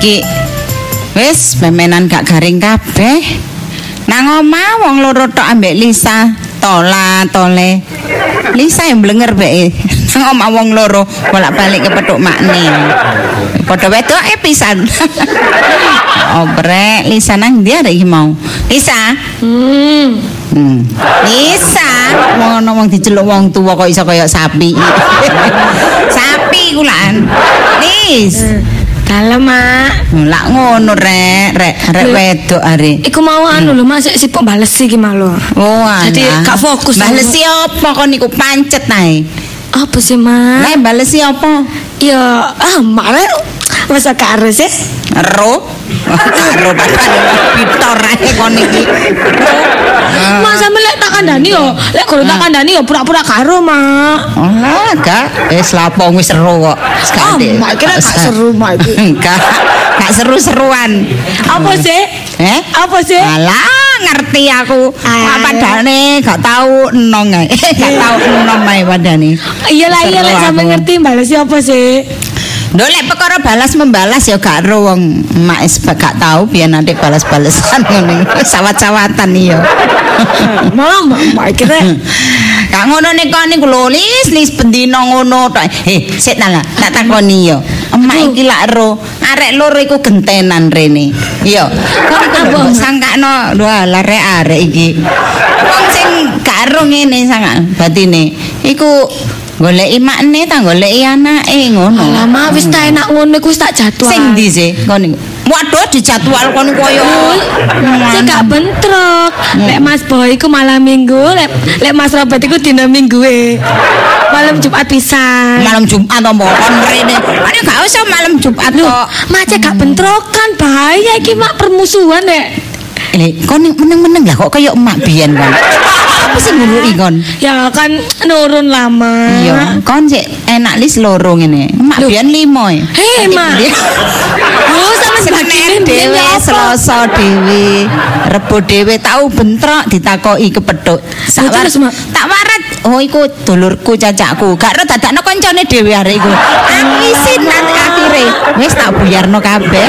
udan-udan mendung-mendung ini ki. Wis memenan gak garing kabeh. Nang omah wong loro tok ambek Lisa, tola tole. Lisa yang blenger bae. Nang omah wong loro bolak-balik ke petuk makne. Padha wedoke pisan. Obrek Lisa nang ndi arek iki mau? Lisa. Hmm. Hmm. Lisa, ngono wong diceluk wong tuwa kok iso kaya sapi. sapi kulaan. Lis. Dalam, Mak. Lah ngono rek, rek, rek Lho. wedok are. Iku mau anu lho, Mas, sipok bales iki malu. Oh, alah. Jadi gak fokus Balesi apa kon niku pancet ae. Apa sih, Mak? Lah balesi apa? Ya, ah, masa karo sih. Ro. Ro padahal pitor ae kon iki. Mas sampe lek tak kandani yo, lek kudu tak kandani yo pura-pura karo, Mak. Alah, gak. Wis lapo wis seru kok. Ah, Sekali. Mak kira gak seru, Mak iki. Enggak. Gak seru-seruan. Apa sih? Eh? Apa sih? Alah, ngerti aku. Ah. Apa padane gak tahu enong ae. gak tahu enom ae padane. Iyalah iya lek Seru sampe ngerti bales apa sih? Lho lek perkara balas membalas ya gak ro wong emak is gak tahu biyen nanti balas-balesan ngono. Sawat-sawatan iya. Malah Mak kira Gak ngono nek kon niku lho lis lis bendina ngono tok. Heh, sik ta lah, tak takoni yo. Emak iki lak ro, arek loro iku gentenan rene. Iya. Kon iku lho, mbok sangkakno lho lah arek arek iki. Wong gak ro ngene sangka batine. Iku goleki makne ta goleki anake ngono. Lama wis tak enak ngono iku wis tak jadwal. Sing ndi sih kon niku? Waduh dijadwal kon koyo. Saya gak bentrok. Lek Mas Boy iku malam Minggu, lek lek Mas Robert iku dina Minggu e. Malam Jumat pisan. malam Jumat apa kon rene. Ane gak usah malam Jumat Loh, kok. macet gak bentrokan bahaya iki mak permusuhan nek. Eh, kon meneng-meneng lah kok kayak emak biyen kon. Apa sih ngurui kon? Ya kan nurun lama. Iya, kon sik enak lis loro ngene. Loh. biyen limo. e. Hei, Mak. Oh, sama sebagainya dhewe, Selasa dhewe, Rebo dhewe tau bentrok ditakoki kepethuk. Sak Oh, terus, war- Mak? Tak warat. Oh, iku dulurku cacakku. Gak ro dadakno kancane dhewe arek iku. Aku isin nanti akhire. Wis tak buyarno kabeh.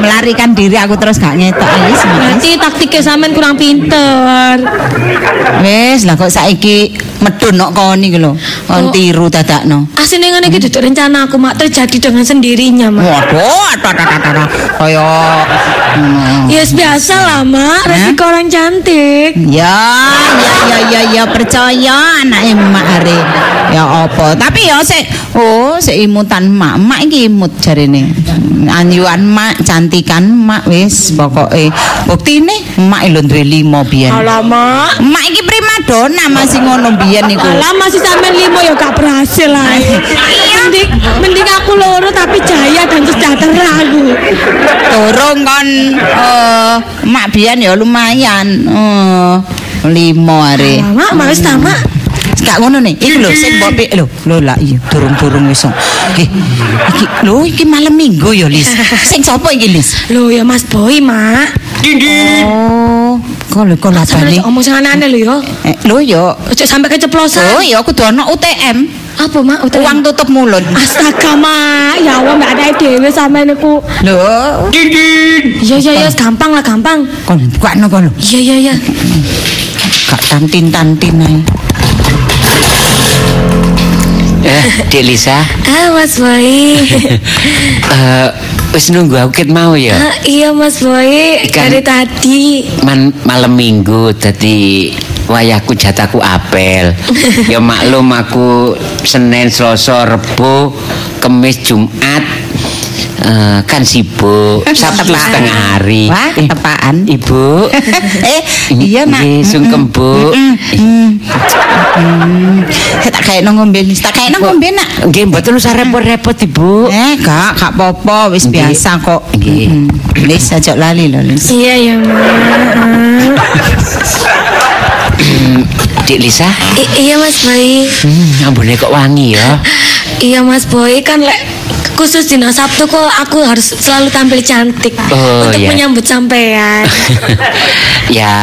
Melarikan diri aku terus gak ngetok wis. Mak. Berarti taktiknya sampean kurang pinter. Wis lah kok saiki medun kok kon iki lho. Kon Oh. tiru dadakno. Aslinya ngene iki duduk rencana aku mak terjadi dengan sendirinya mak. Waduh, tata-tata kaya ngono. Ya biasa lah mak, resiko orang cantik. Ya, ya, ya, ya, ya percaya anak emak are. Ya apa? Tapi ya sik oh, sik imutan emak. Emak iki imut jarene. Anyuan emak, cantikan emak wis pokoke. Buktine emak lho duwe limo biyen. Alamak. Emak iki primadona masih ngono biyen niku. Alah masih sampean limo ya gak berhasil lah. Mending, mending aku loro tapi jaya dan sejahtera aku. Durung kon eh mak biyen ya lumayan. Eh limo are. Alamak, mak wis ta, mak. Gak ngono nih. Iki lho sing mbok pik lho. Lho lah iya durung-durung wis. Eh iki lho iki malam Minggu ya Lis. Sing sapa iki Lis? Loh ya Mas Boy, mak. Oh, kok lho kok Sampe labane. ngomong sing aneh-aneh lho ya. Eh lho ya. Ojo sampai keceplosan. Oh ya aku dono UTM. Apa mak? Udah Uang tutup mulut. Astaga mak, ya Allah mbak ada dhewe sampean niku. Lho, Iya iya iya gampang lah gampang. kon bukakno kon lho. Iya iya iya. Gak tantin-tantin ae. Eh, Dek Lisa, Ah Mas Boy. eh wis nunggu aku ket mau ya. Ah, iya Mas Boy Ikan. dari tadi. Man malam Minggu dadi wayahku jatahku apel. ya maklum aku Senin, Selasa, Rebo, Kamis, Jumat eh, kan sibuk. Sabtu Tepaan. setengah hari. Wah, Eh, tepaan. Ibu. eh, iya nak. Nggih, sungkem, Bu. Tak kayak ngombe, Lis. tak kayak ngombe nak. Nggih, mboten usah repot-repot, Ibu. Eh, gak, gak apa-apa, wis biasa kok. Nggih. Mm. Lis aja lali lho, Lis. Iya ya mak. Dek Lisa, I- iya Mas Boy. hmm, ambune kok wangi ya. Iya Mas Boy kan lek khusus dina Sabtu kok aku harus selalu tampil cantik Oh, untuk iya. menyambut sampean. ya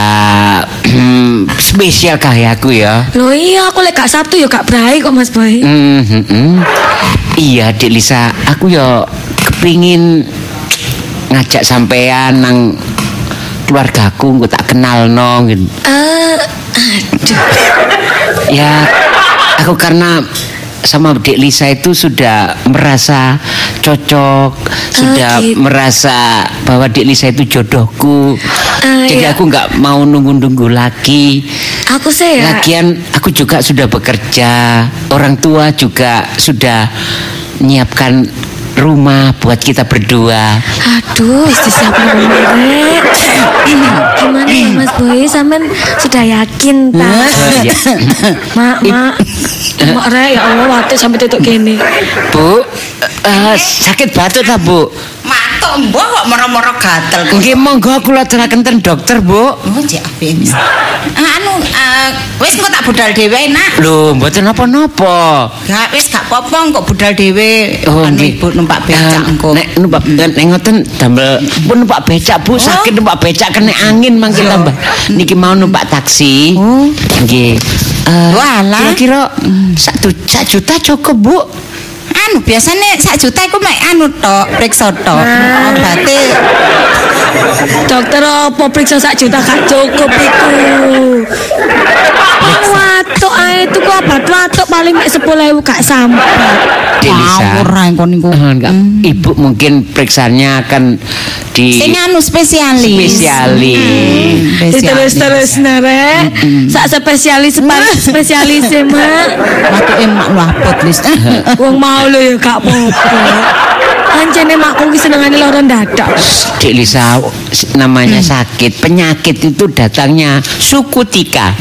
hmm, spesial kayak aku ya. Loh iya aku lek gak Sabtu ya gak berai kok Mas Boy. Hmm, hmm. Iya, Dik Lisa, aku yo kepingin ngajak sampean nang keluargaku engko tak kenal no gitu. Eh, aduh. Ya, aku karena sama Dik Lisa itu sudah merasa cocok, sudah gitu. merasa bahwa Dik Lisa itu jodohku. Ah, Jadi iya. aku nggak mau nunggu-nunggu lagi. Aku sih ya. Lagian aku juga sudah bekerja, orang tua juga sudah menyiapkan rumah buat kita berdua. Aduh, disiapin rumah, Rek. Boy? Sampean sudah yakin ta? Mak, mak. Mak Rek, ya Allah, waktu sampai tutup gini. Bu, eh, sakit batuk tak bu? Matuk mbok kok moro-moro gatel. Nggih monggo kula aturaken ten dokter bu. Oh, cek ape. Ah, Anu, eh, wis engko tak budal dhewe nak. Loh, mboten napa-napa. Gak wis gak apa-apa kok budal dhewe. Oh, anu nggih. ibu numpak becak Eh, engko. Nek numpak nek ngoten damel pun numpak becak Bu, sakit numpak becak kena angin mangke tambah. Niki mau numpak taksi. Oh. Nggih. Eh, Walah. Kira-kira sak tu- sak juta cukup, Bu. Anu biasanya sak juta iku mek anu tok, periksa tok. Obate Dokter apa periksa sak juta gak cukup iku. Wong watuk ae tuku obat watuk paling mek 10.000 gak sampai. Ngawur ae kon niku. Eh, enggak. Ibu mungkin periksanya akan di Sing anu spesialis. spesialis. Spesialis. Terus terus nere, sak spesialis spesialis e, mak. Waktu emak lu abot lis. Wong mau lho ya gak apa-apa. Ancene makku ki senengane loro dadak. Dek Lisa namanya sakit penyakit itu datangnya suku tika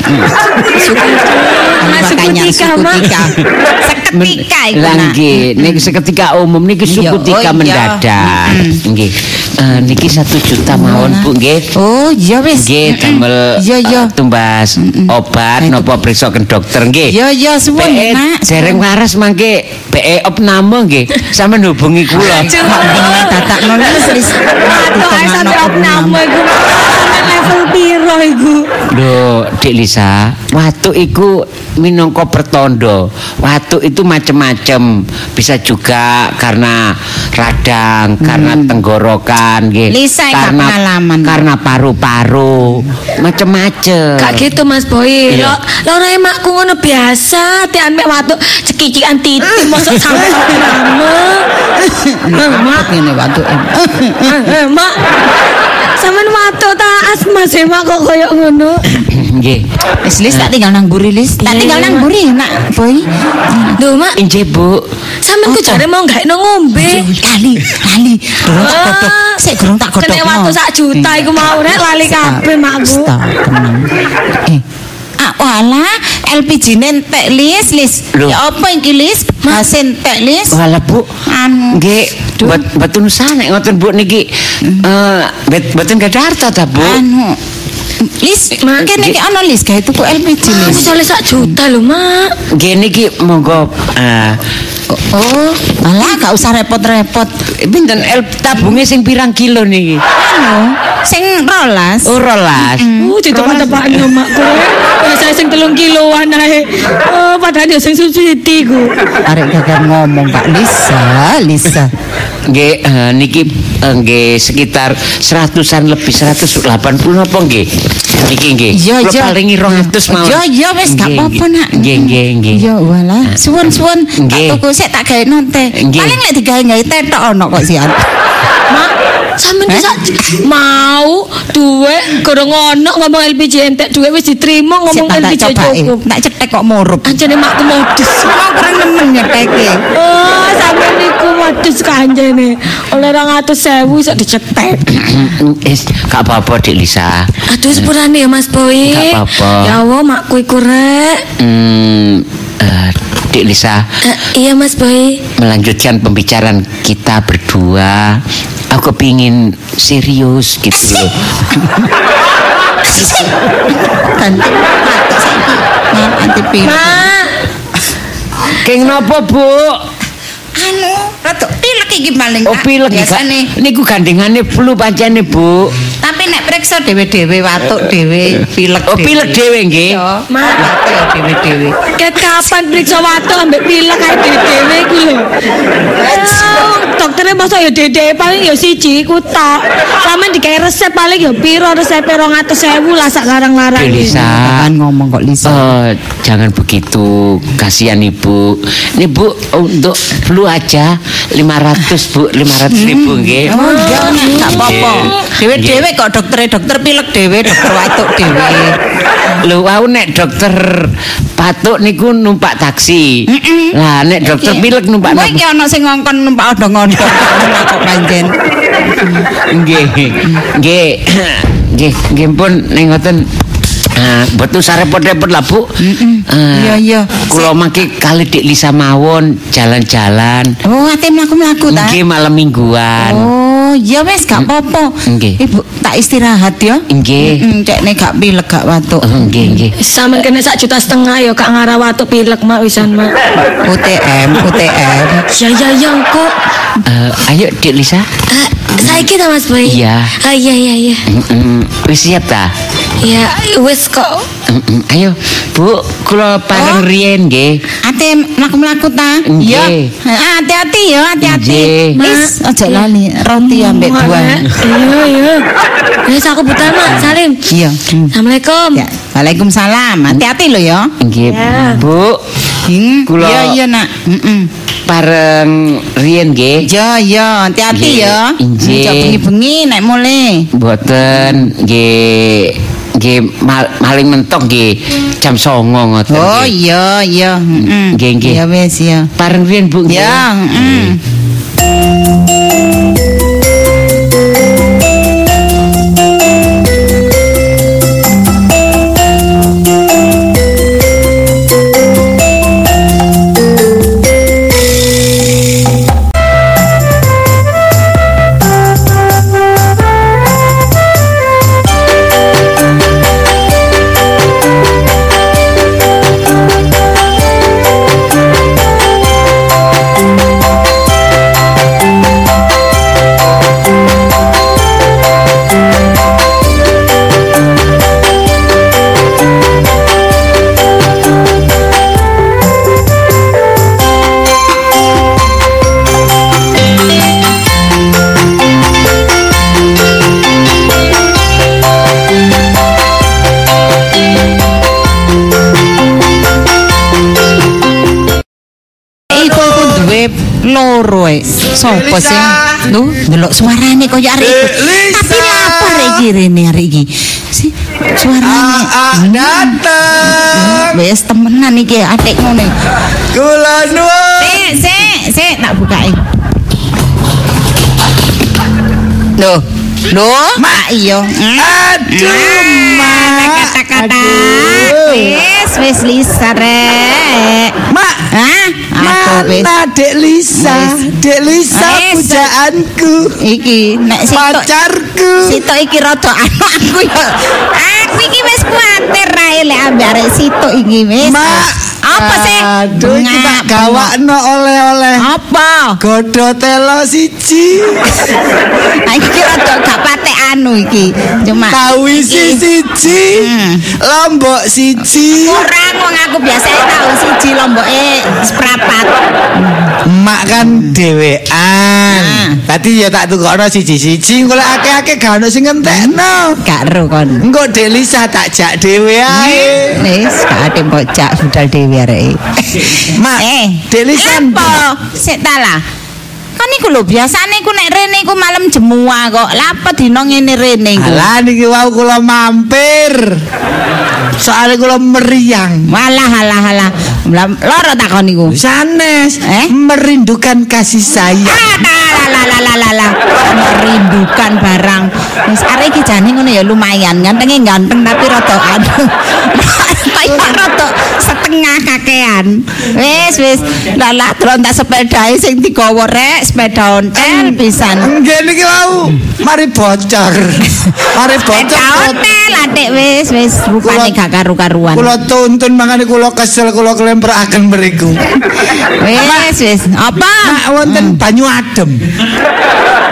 Mas Makanya Sukutika, suku tika. Seketika iku Lah nak. nggih, niki seketika umum niki Iya, suku tika oh iya. mendadak. Nggih. Eh, niki satu juta mawon Bu nggih. Oh, iya wis. Nggih damel Iya, iya. eh, tumbas obat napa periksa ke dokter nggih. Iya, iya, suwun, PE Nak. Dereng waras mangke PE opname nggih. Sampeyan hubungi kula. Dadak nulis lis. Watuk ae sampe opname iku. Sampe level piro iku? Loh, Dik Lisa, watu iku minangka pertondo. Watu itu macem-macem. Bisa juga karena radang, karena tenggorokan, nggih. Lisa, karena pengalaman. karena paru-paru, macem-macem. Gak gitu Mas Boy. Iya. Lo loro emakku ngono biasa, tian mek watuk cekicikan titik mosok sampe opname. Mak ngene waktu em. Eh, Mak. Sampeyan watuk ta asma sih mak kok koyo ngono. Nggih. Wis lis tak tinggal nang buri lis. Tak Iya, tinggal iya, nang buri nak boy. Lho Mak, Injih, Bu. sampeyan ku jare mau gak no ngombe. Lali, lali. Durung tak godhog. Sik durung tak godhog. Kena waktu sak juta iku mau rek lali kabeh makku. Stop, tenang. Eh, Ah, wala, LPG nentek lis, lis. Loh. Ya apa iki lis? Gas entek lis. Walah, Bu. Anu. Nggih, bet- betun sana ngoten Bu niki. Eh, bet- boten gadah harta ta, Bu? Anu. Lis, Ma- kene iki ana lis gawe tuku LPG Aku soalnya sak juta lho Mak. Nggih niki monggo eh Oh, alah gak usah repot-repot. pinten el tabunge sing pirang kilo niki? Anu, sing rolas. Oh, rolas. Uh, ditepak-tepakan yo makku rek. Biasa sing telung kiloan ae. Oh, padahal yo sing subsidi ku. Arek gagal ngomong Kak Lisa, Lisa. Nggih, eh, niki eh, nggih sekitar seratusan lebih 180 napa nggih? Niki nggih. Kula iya. palingi 200 mawon. Iya, iya wis gak apa-apa nak. Nggih, nggih, nggih. Ya wala, suwun-suwun tak tuku sik tak gawe nonte. Paling lek digawe gawe tetok ono kok sian. Mak, sampeyan Eh? sak mau duwe gorong ono ngomong LPG entek duwe wis diterima ngomong tak LPG cukup. Tak cetek kok murup. Anjene makku modus. Mau kurang nemen nyeteke. Oh, sampeyan niku modus kanjene. Oleh 200.000 iso dicetek. Wis gak apa-apa Dik Lisa. Aduh sepurane ya Mas Boy. Gak apa-apa. Ya Allah makku iku rek. Hmm, eh, Dik Lisa, Eh, iya Mas Boy. melanjutkan pembicaraan kita berdua. Aku pingin serius gitu loh. Saiki. Mal anti pil. Mak, Keng napa, Bu? Anu, rada pilek iki maling. Oh, pilek iki, biasane. Niku gandengane flu pancene, Bu. Tapi nek periksa dhewe-dhewe watuk dhewe, pilek Oh, pilek dhewe nggih. Iya, watuk ya dhewe-dhewe. Ket kapan periksa watuk ambek pilek kae dhewe iku lho. Dokternya masa ya dede paling ya siji iku tok. Sampe dikai resep paling ya piro resep 200.000 lah sak larang-larang. Lisa. Kan ngomong kok Lisa. Oh, jangan begitu. Kasihan Ibu. Nih Bu, untuk flu aja 500 Bu, 500 ribu nggih. Oh iya, gak apa-apa. Nggih. Dewe-dewe kok dokter dokter pilek dewe, dokter watuk dewe. Lho wau nek dokter patuk niku numpak taksi. Lah nek dokter pilek numpak Kowe iki ana sing ngongkon numpak odong-odong kok pancen. Nggih. Nggih. Nggih, nggih pun ning ngoten Ah, betul sarepot-repot lah Bu. Ah, Iya, iya. Kula mangke kali Dik Lisa mawon jalan-jalan. Oh, ate mlaku-mlaku ta? Nggih malam mingguan. Oh, ya wis gak apa-apa. Nggih. Ibu tak istirahat ya. Nggih. Heeh, cek nek gak pilek gak watuk. Nggih nggih. Sampe kena sak juta setengah ya kak ngarah watuk pilek mak wisan mak. UTM, UTM. Ya ya ya kok. Eh, ayo Dik Lisa. Eh, saiki ta Mas Boy? Iya. Ah iya iya iya. Mm-mm. Wis siap ta? Ya wis kok. Mm-mm. Ayo, Bu, kula pareng Oh. riyen nggih. Ate mlaku-mlaku ta? Iya. Ha, Hati-hati ya, hati-hati. Wis aja lali roti ambek buah. Iya iya. Wis aku buta mak Salim. Iya. Assalamualaikum. Ya, Waalaikumsalam. Hati-hati lo ya. Nggih, Ya. Bu. Hmm. Kula- Iya, iya, Nak. Heeh. Pareng riyen nggih. Iya, iya, hati-hati ya. Aja bengi-bengi nek mulai. Mboten nggih nggih mal, maling mentok nggih jam 09.00 ngoten. Oh iya iya, heeh. Nggih, nggih. Ya wis ya. Pareng riyen Bu. Ya, heeh. Loro e. Sopo sing lu delok suarane koyo arek iku. Tapi lapar iki rene arek iki. Si suarane. Ah, datang. Wes temenan iki adik ngene. Kula nuwun. Sik, sik, sik tak bukain. Loh, loh, Mak iya. Hmm. Aduh, Mak. Kata-kata. Aduh. Wis, wis Lisa rek. Mak, Hah? Mana Dek Lisa? Dek Lisa pujaanku. Iki nek sitok Pacarku. sitok iki rada anu aku ya. Aku iki wis kuwatir rae lek ambek arek sitok iki wis. Mak. Apa sih? Aduh, iki tak gawakno oleh-oleh. Apa? Godo telo siji. Nah, iki rada gak patek anu iki. Cuma iki- siji. Hmm. Lombok siji. Kurang wong aku biasanya tahu siji lomboke seprapat. Mak kan dhewean. Ah. Tadi ya tak tukokno siji-siji, engko lek akeh-akeh gak ono sing ngentekno. Gak ero kon. Engko Dek Lisa tak jak dhewe ae. Wis gak ate bocah budal dhewe arek. Mak, Eh, Dek Lisa apa? Sik ta lah. Kan iku lho biasane iku nek rene iku malam jemua kok. Lah apa dino ngene rene iku? Alah niki wau kula mampir. Soale kula meriang. Walah alah alah. Loro takon iku. Sanes Eh? merindukan kasih sayang. Ah, lah. Merindukan barang. Wis arek iki jane ngono ya lumayan. Gantenge ganteng tapi rada anu. Kayak rada setengah kakean. Wis wis. Lah lah terus tak sepedae sing digawa rek sepeda ontel pisan. Nggih niki wau mari bocor. Mari Sepeda bocor. ontel adik wis wis rupane gak karu-karuan. Kula tuntun makane kula kesel kula klemperaken mriku. Wis wis. Apa? Mak wonten banyu adem.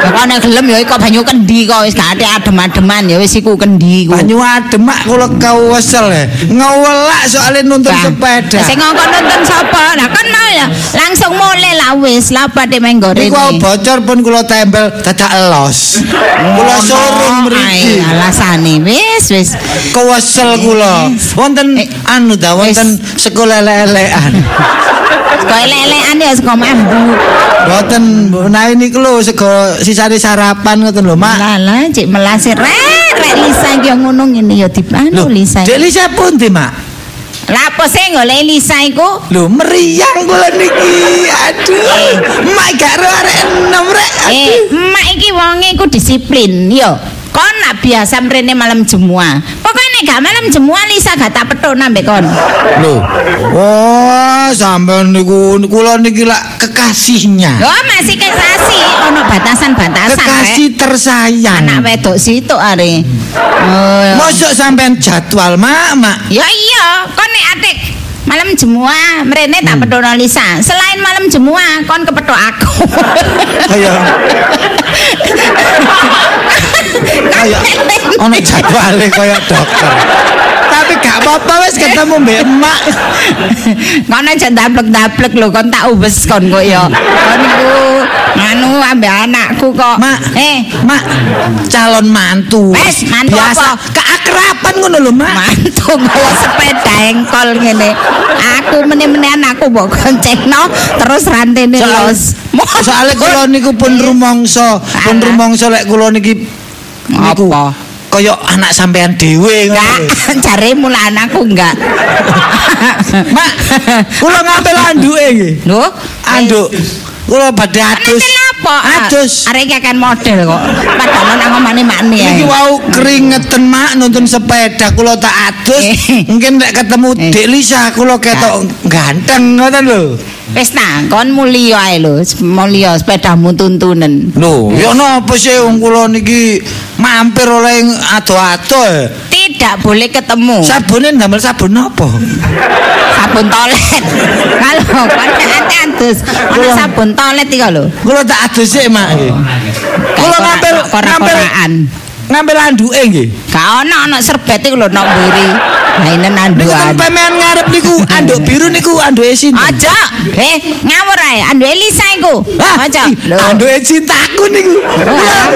Kok nek gelem ya iku banyu kendi kok wis gak ate adem-ademan ya wis iku kendi iku. Banyu adem mak kula kawesel ya. Ngewelak nuntun Bang, sepeda. Sing ngongkon nonton sapa? Lah kan ya langsung mulai lah wis pada main goreng. Niku aku bocor pun kula tempel dadak elos. Kula suruh mriki. Alasane wis wis. Kewesel kula. Wonten Eh, anu ta wonten sekolah elek-elekan. Kok elek-elekan ya saka mambu. Mboten nah niku lho sego sisane sarapan ngoten lho, Mak. Lah lah cek melasir rek rek Lisa iki ngono ngene ya dipanu Lisa. Dek Lisa pundi, Mak? Lah apa sih golek Lisa iku? Lho meriang kula niki. Aduh. Mak gak arek enom rek. Eh, emak iki wonge iku disiplin, yo. Nak biasa mrene malam jemua. Pokoknya nek gak malam jemua Lisa gak tak petuk ambek kon. Lho. Oh, sampean niku kula niki lak kekasihnya. Yo masih kekasih, ono batasan-batasan. Kekasih Rek. tersayang. Anak wedok situ are. Oh, ya. Mosok sampean jadwal, Mak, Mak. Ya iya, kon nek atik malam jemua mrene tak petuk Lisa. Selain malam jemua, kon kepethuk aku. Kaya kaya ono jadwale kaya dokter. Tapi gak apa-apa wis ketemu mbek emak. Kon aja daplek-daplek lho, kon tak ubes kon kok ya. Kon iku anu ambek anakku kok. Mak. eh, Mak, calon mantu. Wes, mantu Biasa apa? keakraban ngono lho, Mak. mantu bawa sepeda engkol ngene. Aku meneh-meneh anakku mbok goncengno terus rantene los. Soale kula niku pun rumangsa, pun rumangsa lek kula niki niku Apa? kaya anak sampean dhewe ngono. Jaremu lah anakku enggak. Mak, kula ngambil anduke nggih. Lho, Anduk. Kula badhe adus. Ngambil apa? Adus. Arek iki akan model kok. Padahal nang omane-mane ya. Niki wau keringetan mak nuntun sepeda kula tak adus. Eh. Mungkin nek ketemu Eh. Dek Lisa kula ketok ganteng ngoten lho. Wis nah, kon mulya ae lho, mulya sepedamu tuntunen. Lho, ya napa sih wong kula niki mampir oleh ado-ado. Tidak boleh ketemu. Sabune ndamel sabun apa? sabun toilet. Kalau ate adus, ana Kula- sabun toilet iki lho. Kula tak adus sik mak nggih. Kula ngambil korak- ngambil anduke nggih. Gak ono ono serbet iku lho nok mburi. Lah ini Niku nanduan. kan pemean ngarep niku anduk biru niku anduke sinten? Aja, eh ngawur ae, andu Elisa iku. Ah, Aja. Anduke cintaku niku.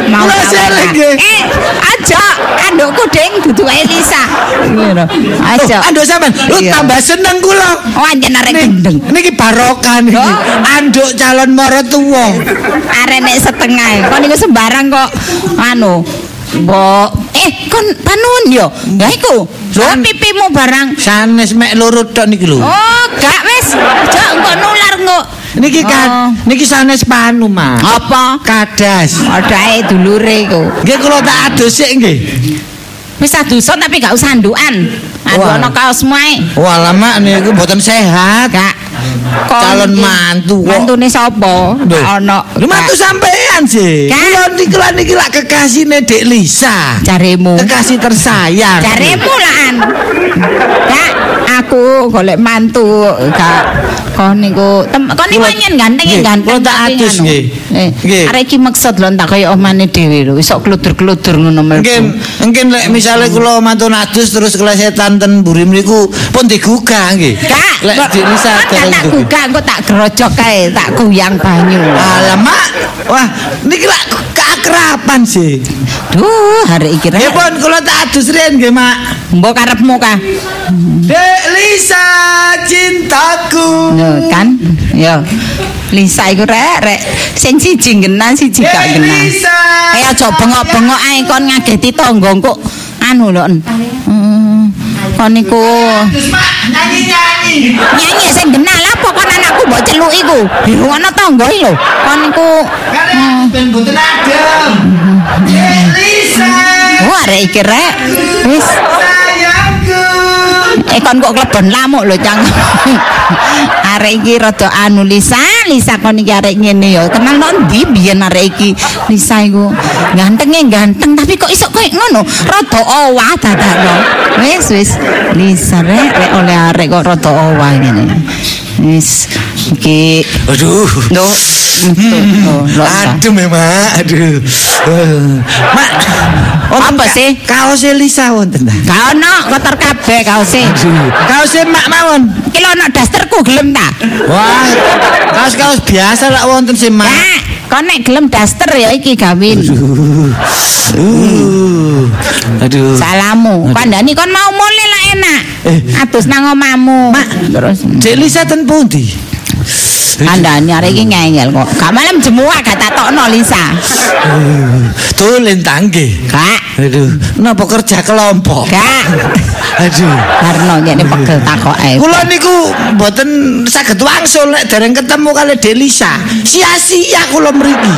Kula selek nggih. Eh, aja, andukku ding dudu Elisa. Ngono. Aja. Anduk sampean. Iya. tambah seneng kula. Oh, anjen arek gendeng. Niki barokah niki. Oh. Anduk calon maratuwa. Arek nek setengah. Kok niku sembarang kok anu. Mbok, eh kon panun yo. Ya iku. Lho San- pipimu barang. Sanes mek loro tok niki lho. Oh, gak wis. Aja engko nular engko. Niki kan Oh. niki sanes panu, Mas. Apa? Kadas. Adae dulure iku. Nggih kula tak adus sik nggih. Wis adusan tapi gak usah andukan. Andu Wah. ana kaosmu ae. Wah, lama niku mboten sehat. Gak. Calon iki- mantu kok. Mantune sapa? Lho. Lho mantu sampean sih. Kan? Kula niki lah niki lak kekasihne Dek Lisa. Jaremu. Kekasih tersayang. Jaremu laan. Gak, aku golek mantu gak kon niku kon niku nyen ganteng nggih, ganteng. kula tak adus, nggih. Nggih. arek iki maksud lho tak kaya omane dhewe lho, iso kludur-kludur ngono mlebu. mungkin lek misale kula mantun adus terus kelesetan ten mburi mriku pun digugah nggih. Lek kok- kok gak dereng tak gugah, engko tak gerojok kae, tak kuyang banyu. Alamak. Wah, niki lak keakraban sih. Duh, hari iki Ya rek. pun kula tak adus riyen nggih, Mak. Mbok karepmu kah? Dek Lisa cintaku. Yo kan? Yo. Lisa iku rek, rek sing siji genah siji gak. Lisa. Eh aja bengok-bengok ae kon ngageti tangga kok anu lho. Hmm, kon niku Mak, nyanyi-nyanyi. Nyanyi sing genah lah kon anakku mbok celuk iku. Dirungono tangga iki lho. Kon niku Kalian ben boten adem. Lisa. oh arek iki rek. Wis Sayangku. Eh kon kok klebon lamuk lho cang. Arek iki rada anu Lisa, Lisa kon iki arek ngene ya. Kenal nang ndi biyen arek iki. Lisa iku gantenge ganteng tapi kok iso koyo ngono. Rada owah dadakno. Wis wis Lisa rek oleh arek kok rada owah ngene. Wis Iki Aduh. lho. Oh, lho. Aduh memang, aduh. Eh, Mak, Oh, apa sih? kaos Elisa wonten ta? Gak ono kotor kabeh kaose. Kaos mak mawon. Iki lho ono dasterku gelem ta? Wah, kaos-kaos biasa lah wonten sih mak. Kak, kon nek gelem daster ya iki gawin. Uh, aduh. Salamu. Kandhani kon mau mulai lah enak. Atus nang omahmu. Mak. terus Lisa ten pundi? Kandhani arek iki ngengel kok. Gak malam jemua gak tak tokno Lisa. Tulen tangge. Kak, Aduh, napa kerja kelompok? Kak. Aduh. Karno nyene pegel takoke. Kula niku mboten saged wangsul nek dereng ketemu kali Delisa. Sia-sia kula mriki.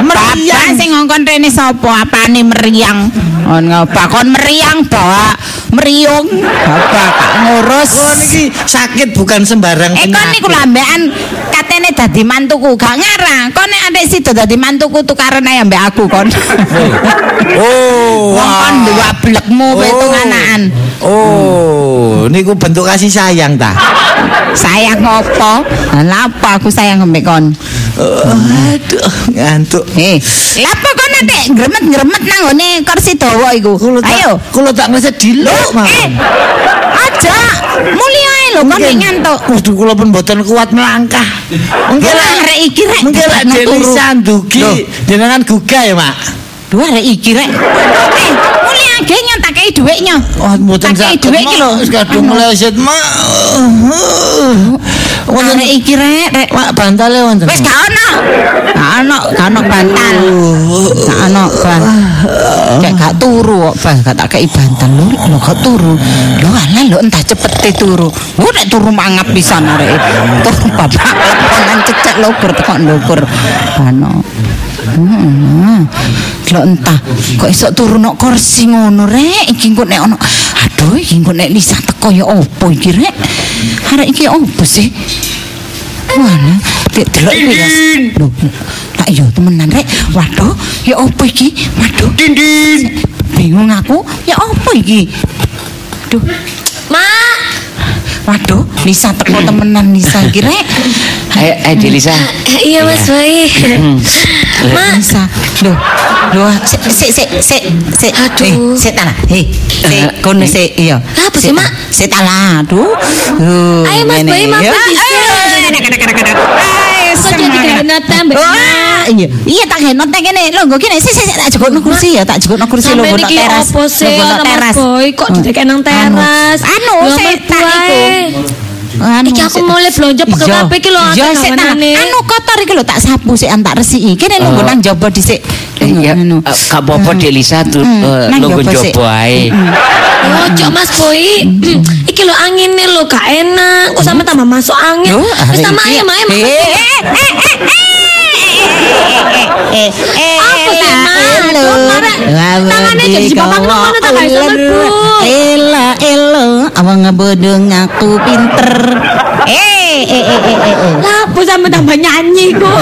Bapak Meriang. sing ngongkon rene sapa? Apane meriang? On ngapa kon meriang, Pak? Meriung. Bapak ngurus. Kula niki sakit bukan sembarang Eh kon niku lambean katene dadi mantuku gak ngarah. Kon nek adek sido dadi mantuku tukaran ae ambek aku kon. Oh, Wong kon dua blekmu wetung anakan. Oh, niku bentuk kasih sayang ta. Sayang ngopo? Lah apa aku sayang ambek kon? Aduh, ngantuk. Eh, lha apa kon adek gremet-gremet nang ngone kursi dawa iku? Ayo. kula tak ngerasa diluk, Eh, mawon. aja. Mulia ae lho kon ngantuk. Waduh, kula pun mboten kuat melangkah. Mungkin arek iki rek. Mungkin lah dadakno turu. Delisa dugi. Loh. Jenengan gugah ya, Mak. Dua arek iki rek. Eh, mulia ge tak kei dhuwitnya. Oh, mboten Tak kei dhuwit iki lho. Wis kadung meleset, Mak. Wonten iki rek, rek. Mak bantale wonten. Wis gak ono. Gak ono, gak ono bantal. Gak ono ban. Kayak gak turu kok, Bang. Gak tak kei bantal lho. Lho gak turu. Lho alah lho entah cepete turu. Wo nek turu mangap pisan arek. Turu bapak leponan cecek logur tekok ndukur. Ono. Hmm. Lho entah kok esok turu nok kursi ngono rek iki engko nek ono aduh iki engko nek Lisa teko ya opo iki rek arek iki opo sih Mana? Dek delok iki ya. Lho, tak yo temenan rek. Waduh, ya opo iki? Waduh. Dindin. Bingung aku, ya opo iki? Duh, Mak, waduh, Lisa teko temenan Lisa iki rek. Ayo, ayo. Eh, iya Mas Boy. Mak, Lisa. Loh, loh, sik sik sik sik sik. Aduh. Eh, sik tala. Hei, sik kono sik iya. Apa sih, Mak? Sik tala. Aduh. Uh, Ayo, Mas ngene. Boy, mampir Kok jadi? Wah, Iya, iya tak henot tek kene. Lho, nggo kene. Sik sik tak jogokno kursi ya, tak jogokno kursi lho niki teras. opo sih Lho, Mas teras. Boy kok didekek nang teras. Anu, sik tak iku. Anu, Iki aku mulai belanja pegel Iya. kabeh iki lho Iya, akeh sik tak. gawanane. Anu kotor iki lho tak sapu sik antak resiki. Kene lho nggo nang jaba dhisik. Ya, Anu. eh, gak apa-apa tuh Hmm, eh, nang lo jopo sik. coba ae. Ojo Mas Boy. Iki lho angine lho gak enak. Kok sampe tambah masuk angin. Wis sama ayam ayam. Eh, eh, eh, eh, eh, eh? Tangannya jadi Wabadi babak kau ngono, tak bisa ular. mlebu. Elo, elo, awang ngebodong aku pinter. Eh, eh, eh, eh, eh, eh. Lah, apa sampe tambah nyanyi kok.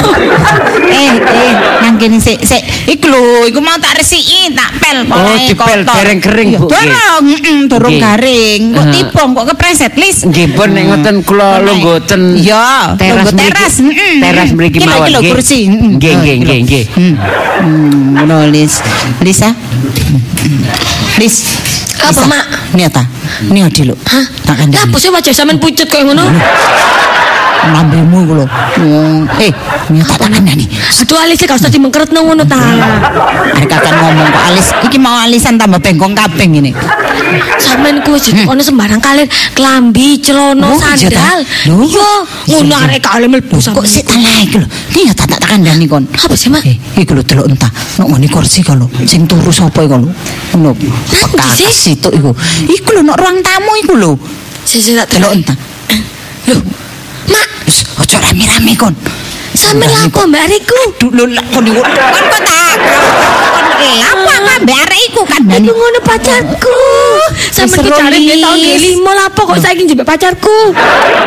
eh eh nang kene sik sik iku lho iku mau tak resiki tak pel Oh, polahe dipel, kotor. dereng kering, Bu. Dorong, heeh, dorong garing. Kok tipong kok kepreset lis. Nggih pun nek ngoten kula lungguhten Iya, teras teras. Teras mriki mawon iki lho nggih. kursi. Nggih Oh, nggih nggih nggih. Hmm. Hmm, ngono lis. Lisa. Lis. Apa. Mak? Ini ta. Ini adi lho. Hah? Tak Lah, kandhani. apa sih wajah sampean pucet kayak ngono? Lambemu iku lho. Eh, tak tak kandhani. Aduh alis gak usah dimengkeret nang ngono ta. Arek kakak ngomong kok alis iki mau alisan tambah bengkong kabeh ngene. Sampean ku wis ono sembarang kalian klambi, celana, Oh, sandal. Iya, ngono arek kalian mlebu Kok sik talah iku lho. Iki ya tak tak kandhani kon. Apa sih, Mak? Eh, iku lho delok entah. Nek ngene kursi kalau sing turu sapa iku lho. Ngono. Nanti sih? Iku. Iku lho nek ruang tamu iku lho. Sik tak Delok entah. Loh, Mak, aja rame-rame kon. sampean lapo mbak Riku? Duh lho lak kon iku. Kon kok tak. Eh apa aku ambek arek iku kandhane. Iku ngono pacarku. Sampe Wis ki jare rolis. dia tahun 2005 lapo kok saiki njebak pacarku.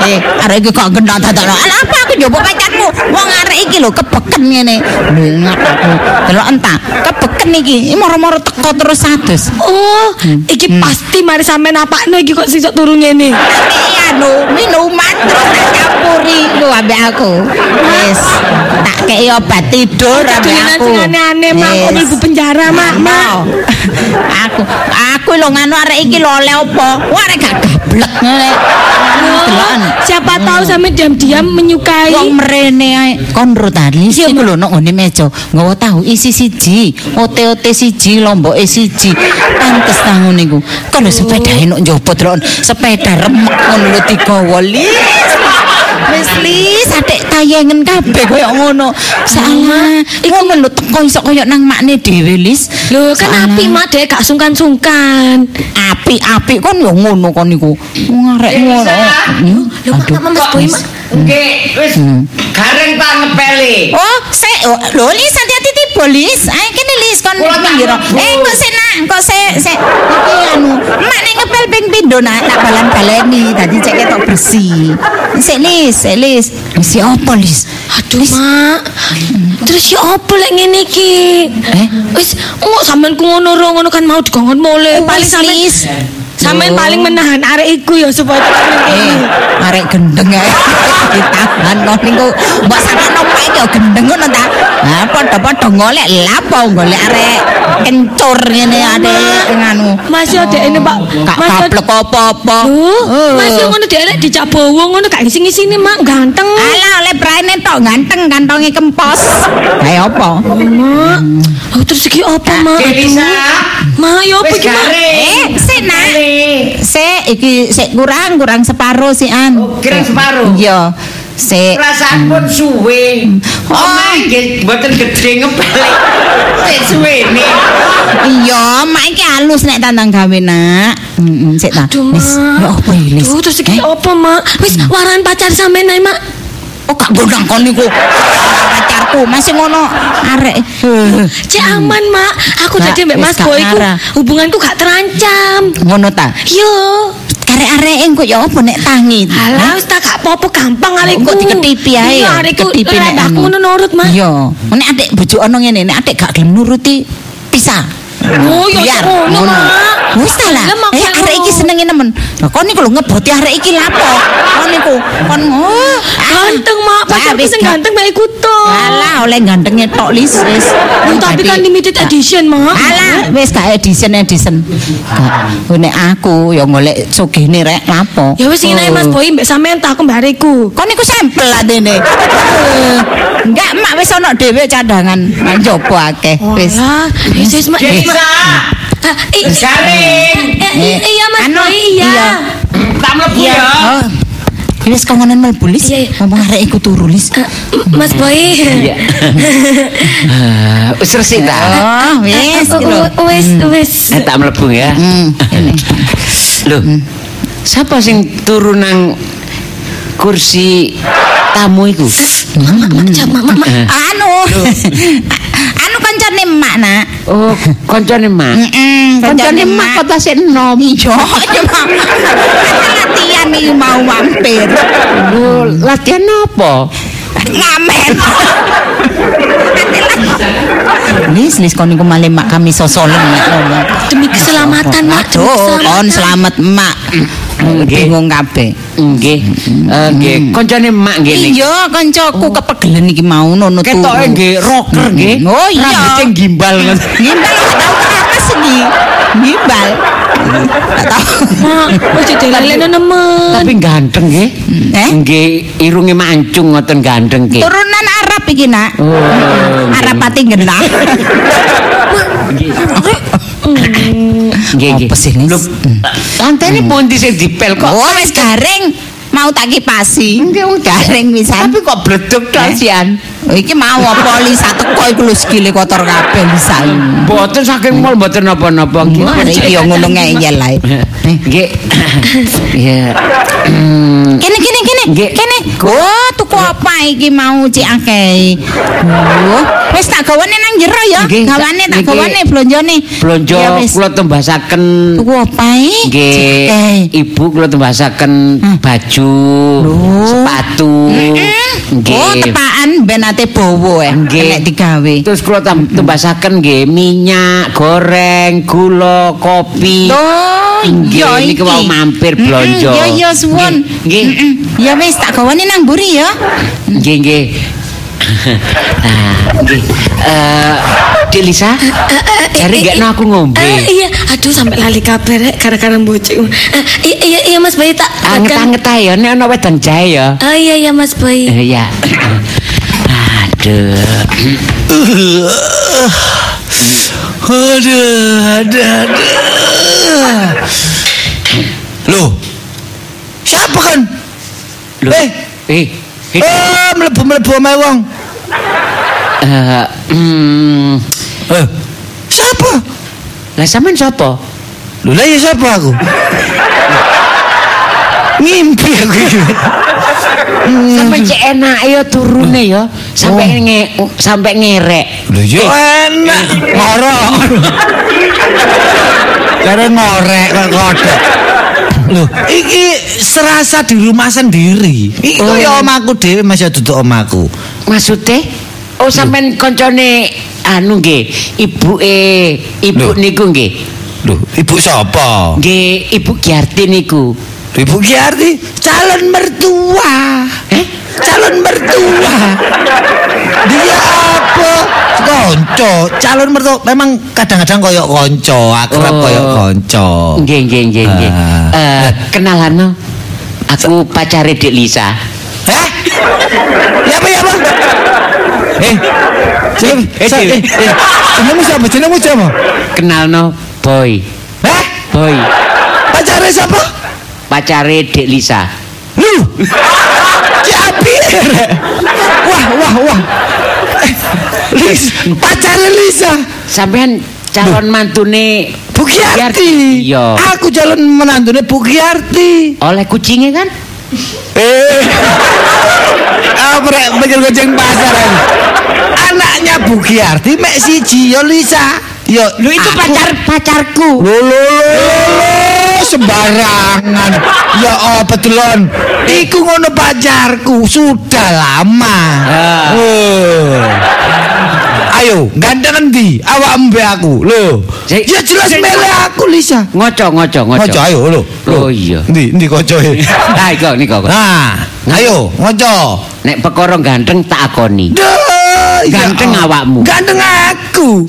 Eh, arek iki kok gendang dadakno. Ala apa aku njupuk pacarku? Wong arek iki lho kebeken ngene. Ngapa aku? Delok entah, kebeken iki. Iki moro-moro teko terus adus. Oh, iki pasti mari sampe napakno iki kok sisuk turu ngene. Iya lho, minuman terus tak campuri lho ambek aku. Wis, tak kei obat tidur ambek aku. aneh-aneh mak mlebu penjara mak mak. Mau. aku aku lho nganu arek iki lho oleh apa? Wah arek gak gablek ngene. Siapa tahu sampe diam-diam menyukai. Wong mrene ae kon rutalis Iya, iku lho nang ngene meja nggawa tahu isi siji, ote-ote siji, lomboke siji. Pantes ta ngono iku. Kon lho sepeda enak njopot lho. Sepeda remek ngono lho digawa lis. Wis lis adek tayengen kabeh koyo ngono. Salah. Ngono lho teko iso koyo nang makne dhewe lis. Lho kan api mak dek gak sungkan-sungkan. Apik-apik kon yo ngono kon niku. Wong arek ngono. Hmm, Lho Mas Boy mak. Nggih, wis gareng tak ngepeli. Oh, saya oh, lho Lis hati-hati tiba Lis. Ayo kene Lis kon pinggir. Eh kok sik nak, kok sik sik iki anu, mak nek ngepel ping pindho nak tak balan-baleni dadi cek ketok bersih. Sik Lis, sik Lis. Wis apa Lis? Aduh mak. Terus ya apa lek ngene iki? Eh? Wis kok sampean ku ngono ngono kan mau dikongkon mole. Paling Wis, sampean Lis. sampean paling menahan arek iku ya supaya tekan Eh, kene. arek gendeng ae. Ditahan kok niku. Mbok sakno iki yo gendeng ngono ta. Ha padha-padha golek lapo golek arek kencur ngene adek nganu. Mas yo dek ini Pak. Gak Mas kaplek apa-apa. Mas yo ngono dek lek dicak bowo ngono gak ngisi-ngisine mak ganteng. Alah oleh braine tok ganteng kantonge kempos. Kayak apa? Mak. Oh terus iki apa mak? Mak yo apa iki mak? Eh, sik nak. Sik iki sik kurang kurang separuh sih an. Oh, kurang separuh? Iya. Sik. Perasaan pun suwe. Oh. Oh, nggih mboten gedhe ngepeli. Sik suwene. Iya, mak iki halus nek tandang gawe nak. Heeh, sik ta. Wis, ya apa iki? Duh terus iki Eh? apa mak? Wis waran pacar sampean ae mak. Oh, gak gondang kon niku. Pacarku masih ngono arek. Eh, Cek aman mak. Aku jadi mbak Mas Boy ku hubunganku gak terancam. Ngono ta. Yo. Karek-arek engko ya apa nek tangi. Wis tak gak apa-apa gampang arekku. Engko diketipi ae. Iya arekku diketipi nek aku ngono nurut mak. Iya. Nek adek bojo ana ngene, nek adek gak gelem nuruti pisah. Oh, ya Biar, ngono, Mak. Wis ta lah. Eh arek iki senenge nemen. Lah kon niku lho ngeboti arek iki lapo? Kon niku kon oh. Ganteng mak, Wah, pacarku wis sing ganteng mek iku to. Alah oleh gantengnya tok lis wis. Tapi kan limited edition mak. Alah wis gak edition edition. Nek aku ya golek sugihne rek lapo. Ya wis ngene Mas Oh. Boy mbek sampean tak aku mbak arekku. Kon niku sampel. Eh, Enggak mak wis ana dhewe cadangan. Njoba akeh wis. Wis wis mak. Delisa. Ah, i- Gareng. Eh, i- Iya Mas Anu, Boy, iya. iya. Tak mlebu Iya. ya. Oh. Wis kongonan mlebu lis. Iya, iya. Ngomong arek iku turu lis. Eh, Mas Boy. Iya. Ah, Wis resik ta. Oh, wis Oh, oh, Wis, wis. Eh, tak mlebu ya. Hmm, ini. Loh. Siapa sing turu nang kursi tamu iku? Mak, mak, mak, mak, mak. Anu. anu kancane emak nak. Oh, koncone Mak. Heeh, Koncone Mak kok tasik enom. Iya, iya Mak. Latihan iki mau mampir. Latihan apa? Ngamen. Lis, lis kon niku malih mak kami sosolen ngomong. Demi keselamatan, Mak. Aduh, kon selamat mak. Nggih. Bingung kabeh. Nggih. Eh, Nggih, koncone Mak nggih niki. Iya, kancaku kepegelen iki mau nono turu. Ketoke nggih rocker nggih. Oh iya. Rambute gimbal ngoten. Gimbal tau apa sih iki? Gimbal. Mak, ojo nemen. Tapi ganteng nggih. Eh? Nggih, irunge mancung ngoten ganteng nggih. Turunan Arab iki nak. Oh, Arab pati genah. Nggih. Apa sih, Nis? Lho, lantene pundi sing dipel kok? Oh wis garing. Mau tak kipasi. Nggih wong garing pisan. Tapi kok bleduk tok Eh? sian. Oh, iki mau apa li satu iku lho sikile kotor kabeh bisa. Mboten saking mall mboten napa-napa iki yo ngono ngeyel ae. Nggih. Ya. Hmm, Kene kene kene. Kene Oh, tuku apa iki mau cik akeh. Oh, wis tak gawane nang jero ya. Nggih, Gawane tak gawane blonjone. Blonjo Ya kula tembasaken Tuku apa nggih ibu kula tembasaken baju, sepatu. Nggih. Oh, tepaan ben ate bowo eh. Nggih. Nek digawe. Terus kula tembasaken nggih minyak, goreng, gula, kopi. Oh, Nggih, iya niki iki. mau mampir blonjo. Mm-mm, Ya ya suwun. Nggih. Ya wis tak gawane nang mburi ya. Nggih, nggih. Nah, nggih. Eh, Dik Lisa, cari gak aku ngombe. Eh, iya, aduh sampai lali kabar gara-gara. Eh, iya, iya, iya Mas Bayi tak Anget-anget ae ya, nek ana wedang jahe ya. Oh iya iya Mas Bayi. Eh, Ya. Aduh. Aduh, aduh, aduh. Loh, siapa kan? Loh. Eh, Eh, eh, eh, melebu-melebu sama wong. eh, hmm, Eh, siapa? lah sampean sapa? Loh, lah ya siapa aku? Ngimpi aku iki. Sampai cek enak ya turune ya. Sampai Oh. nge sampai ngerek. Loh, yo enak. Ngorok. Karena ngorek kok kodok. Loh, iki serasa di rumah sendiri. Iki Oh. kaya omaku dhewe masih duduk omaku. Maksudnya? Oh sampean koncone anu nggih, ibuke ibu Loh. niku nggih. Loh, ibu sapa? Nggih, Ibu Giarti niku. Ibu Giarti calon mertua. Eh? Calon mertua. Dia apa? Konco, calon mertua. Memang kadang-kadang koyok konco, akrab Oh. koyok konco. Nggih, nggih, nggih, nggih. Ah. Eh, kenalan no. Aku pacare Dik Lisa. Hah? Ya apa ya apa? Eh, jeneng, Eh, sa- Dewi. eh, eh, jenengmu siapa? Jenengmu siapa? Kenal no Boy. Hah? Boy. Pacare siapa? Pacare Dik Lisa. Lu. Jabi. Wah, wah, wah. Lis, pacare Lisa. Sampean calon mantune Bu Giarti. Iya. Aku calon menantune Bu Giarti. Oleh kucingnya kan? Eh. Apa rek pikir kucing pasar ini? Anaknya Bu Giarti mek siji yo Lisa. Yo, Lu itu pacar pacarku. Lo lo sembarangan. Ya oh betelon. Iku ngono pacarku sudah lama. Ah. Oh. Ayo, ganteng endi? Awak mbek aku. Lho. Ya jelas mele aku Lisa. Ngoco, ngoco, ngoco. Ngoco ayo lho. Oh iya. Endi endi kocoe? Nah, iku niku. Nah, ayo ngoco. Nek perkara ganteng tak akoni. Duh, Ganteng awakmu. Ganteng aku.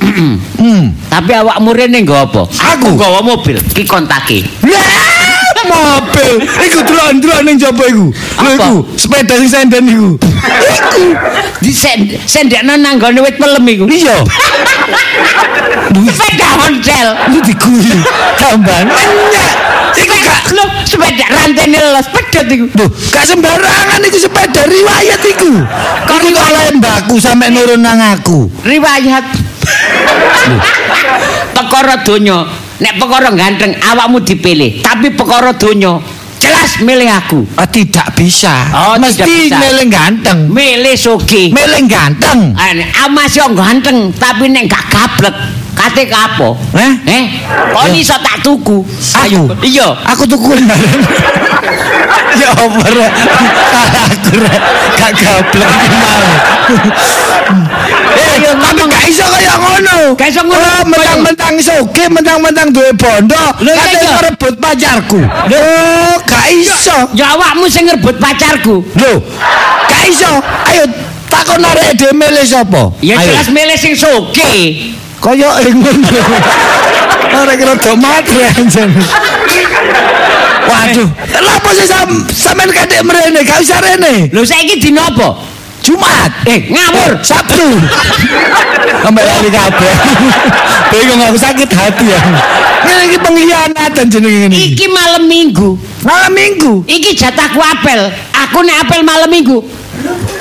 hmm. Tapi awakmu rene nggo apa? Aku? nggawa mobil, ki kontake. Mobil. Iku delok-delok ning jaba iku. Lho iku, sepeda sing senden iku. Iku. Di sen sendekno nang gone wit pelem iku. Iya. Sepeda honcel. Lu diguyu. Enyak. Iku gak Lho, sepeda rantene los pedot iku. Duh, gak sembarangan iku sepeda riwayat iku. Kok kok lembakku sampe nurun nang aku. Riwayat. Perkara donya, nek perkara ganteng awakmu dipilih, tapi perkara donya jelas milih aku. Ah, tidak bisa. Oh, Mesti tidak bisa. meleng ganteng. Milih sugih. Meleng ganteng. Nek amas yo ganteng, tapi nek gak gablek, kate kapo? Eh? Eh, kok Ya. iso tak tuku? Aku? Iya. Aku tuku ya apa? Aku gak gablek. Eh, tapi gak iso kaya ngono. Gak iso ngono. Oh, mentang-mentang soge, mentang-mentang duwe bondo, kate iya. iso rebut pacarku. Oh, gak iso. Ya awakmu sing ngerebut pacarku. Lho, gak iso. Ayo takon arek dhewe milih sapa? Ya jelas milih sing sugih. Kaya ngono. Ora kira do matre. Waduh, lha apa sih sam sampean kadek mrene, gak usah rene. Lho saiki dina apa? Jumat, Eh, ngawur. Sabtu. Sampai lali kabeh. Bingung aku sakit hati ya. Ini iki pengkhianatan jenenge ngene. iki. Iki malam Minggu. Malam Minggu. Iki jatahku apel. Aku nek apel malam Minggu.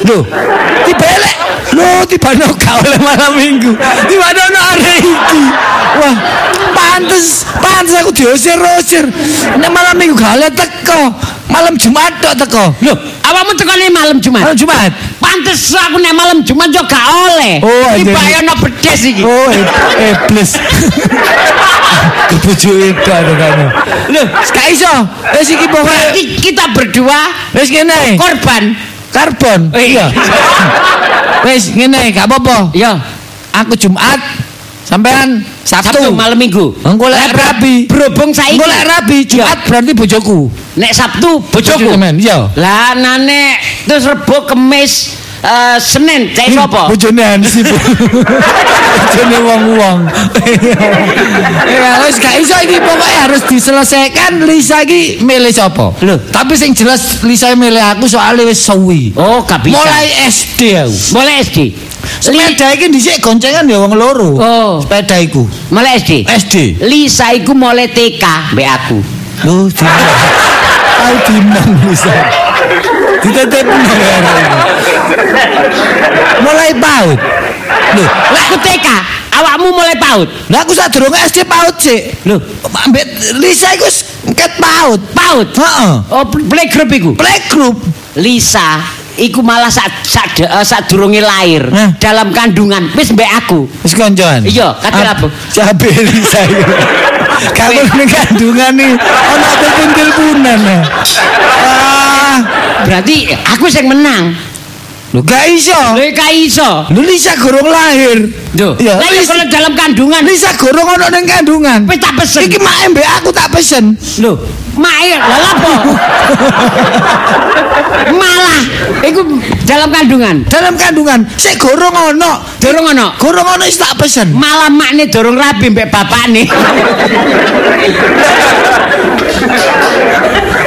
Loh, dibelek. Loh, tibano gak oleh malam Minggu. Tibano ono arek iki. Wah, Pantes, pantes aku diusir-usir. Nek malam Minggu gale teko. Malam Jumat tok teko. Loh, awakmu tekone malam Jumat. Malam Jumat. Pantes aku nek malam Jumat yo gak oleh. Oh, Iki anjir. bayono bedes iki. Oh, eh, iblis. Kebujuk itu ada kamu. Loh, gak iso. Wis iki pokoke kita berdua wis ngene. korban. Karbon. Iya. Wis ngene, gak apa-apa. Yo, Aku Jumat, sampean Sabtu. Sabtu malam Minggu. Engko lek rabi. Berhubung saiki. Engko lek rabi Jumat berarti bojoku. Nek Sabtu bojoku. Iya. Lah nane terus Rebo Kemis eh, Senin cek sapa? Bojone Hansi. Bu. Bojone wong-wong. Ya wis gak iso iki pokoke harus diselesaikan Lisa iki milih sapa? Loh. Tapi sing jelas Lisa milih aku soalnya wis suwi. Oh, gak bisa. Mulai SD aku. Mulai SD. Sepeda iki dhisik goncengan ya wong loro. Oh. Sepeda iku. Mulai SD. SD. Lisa iku mulai TK mbek aku. Dimang. Tahu dimang Lisa. Ditetep Mulai paut. Loh, Lah aku TK, awakmu mulai PAUD. Lah aku sadurunge SD paut sih. Loh. Ambek Lisa iku ket paut. PAUD. Heeh. Oh, playgroup iku. Playgroup. Lisa iku malah saat saat uh, sadurunge lahir Hah? dalam kandungan wis mbek aku. Wis koncoan. Iya, kadel apa? Cabe Lisa iku. Kamu ning kandungan nih ono telepon-teleponan. Ah, Berarti aku sing menang. Lho gak iso. Lha gak iso. Lho Lisa gorong lahir. Duh. Iya, Lah ya Lisa- kalau dalam kandungan Lisa gorong ono ning kandungan. wis tak pesen. Iki mak mbek aku tak pesen. Lho, Mae, lha lapo? Malah iku dalam kandungan. Dalam kandungan sik gorong ono. Dorong ono. Gorong ono wis tak pesen. Malah makne dorong rabi mbek bapakne.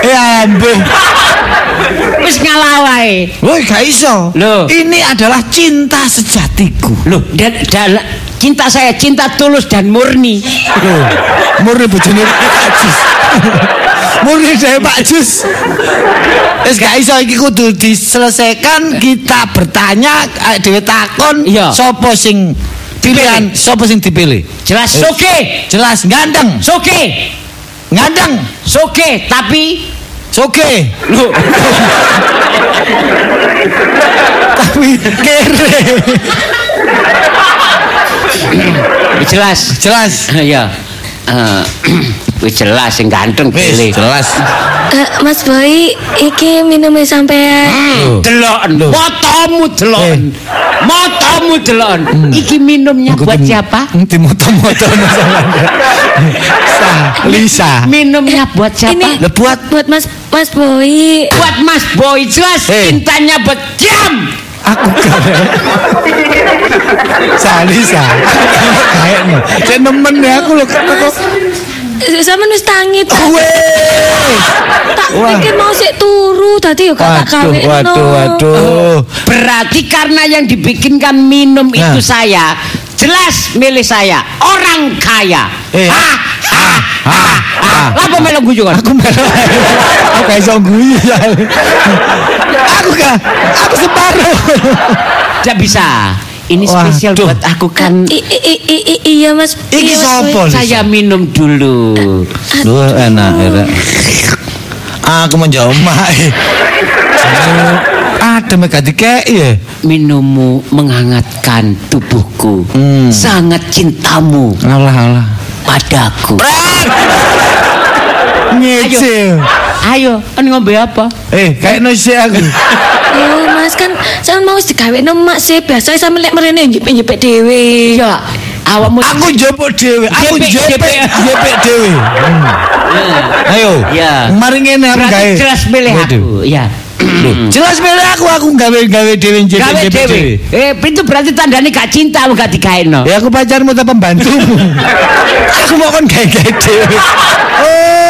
Ya ampun. Wis ngalah wae. Woi gak iso. Loh. Ini adalah cinta sejatiku. Loh, dan, dan cinta saya cinta tulus dan murni. Loh, murni bojone Pak Jus. murni dari Pak Jus. Wis gak iso iki kudu diselesaikan kita bertanya dhewe takon Iya. sapa sing pilihan sapa sing dipilih. Jelas Eh. soke. Jelas ganteng, Soke. ngandeng, Soke, tapi soge, Loh, tapi kere. jelas. Jelas. Ya. Eh, wis jelas sing ganteng pilih. jelas. Eh, Mas Boy, iki minumnya sampean. Hmm, Delon, Loh. Motomu delon. Delon. Iki minumnya buat siapa? Di moto-moto Sa, Lisa. Minumnya buat siapa? Ini Lah buat buat Mas Mas Boy. Buat Mas Boy jelas Eh. cintanya buat jam. aku kan. Sa Lisa. Kayaknya. Saya nemen ya aku loh. Aku. Sama wis tangi tak. Weh. Tak pikir mau sik turu tadi yo gak tak Waduh, waduh, waduh. Berarti karena yang dibikinkan minum Nah. itu saya, jelas milih saya, orang kaya. Eh. Ha, ha, ha, ha. Apa melu guyu kan? Aku melu. Aku iso guyu ya. Aku gak. Aku separuh. Tidak bisa. Ini Waduh. spesial buat aku kan. I, i, i, i, i- iya Mas. Iki iya, sapa? Saya minum dulu. Duh enak enak. Aku menjauh mak. Ada mereka dikei ya. Minummu menghangatkan tubuhku. Hmm. Sangat cintamu Alah alah. padaku. Nyicil. Ayo, kan ngombe apa? Eh, kayak nasi aku. Yo Mas kan saya mau wis digawe mak sih biasa sama lek mrene njepit-njepit dhewe. Iya, awakmu Aku jemput dewe, aku jepek, jepek. jepek dewe. Ayo. Iya. Mari ngene aku gawe. jelas milih aku. Iya. Jelas milih aku, aku gawe gawe jepek dewe. dewe. Eh, itu berarti tandanya gak cinta aku gak digaeno. Ya aku pacarmu atau pembantumu. aku mau kan gawe gawe dewe.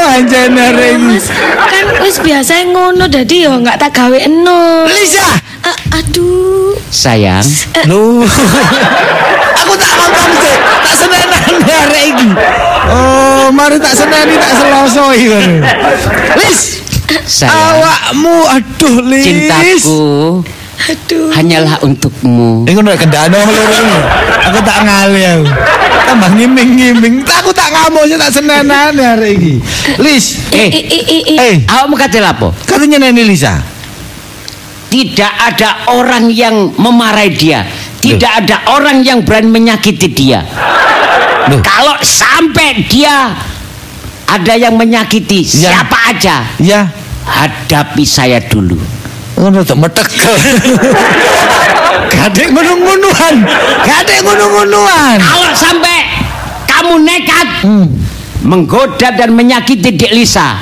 Iki. Mas kan wis biasa ngono dadi yo nggak tak gawe eno. Lisa. A- aduh. Sayang, Lu. aku tak nonton sih. Tak senenane arek iki. Oh, mari tak seneni tak selosoi ngono. Lis, sayang. awakmu aduh Lis. Cintaku Aduh. hanyalah untukmu. Iku nek kendane wong loro ini. Aku tak ngali aku. Tambah ngiming-ngiming. Aku tak ngamuk sih tak senenane hari ini. Lis, Eh, eh, awakmu kate lapo? katanya Neni Lisa. Tidak ada orang yang memarahi dia. Tidak ada orang yang berani menyakiti dia. Loh. Kalau sampai dia ada yang menyakiti Ya. siapa aja, Ya, hadapi saya dulu. ngono tuh metekel. Gadek ngono-ngonoan. Gadek ngono-ngonoan. Kalau sampai kamu nekat Hmm. menggoda dan menyakiti Dek Lisa,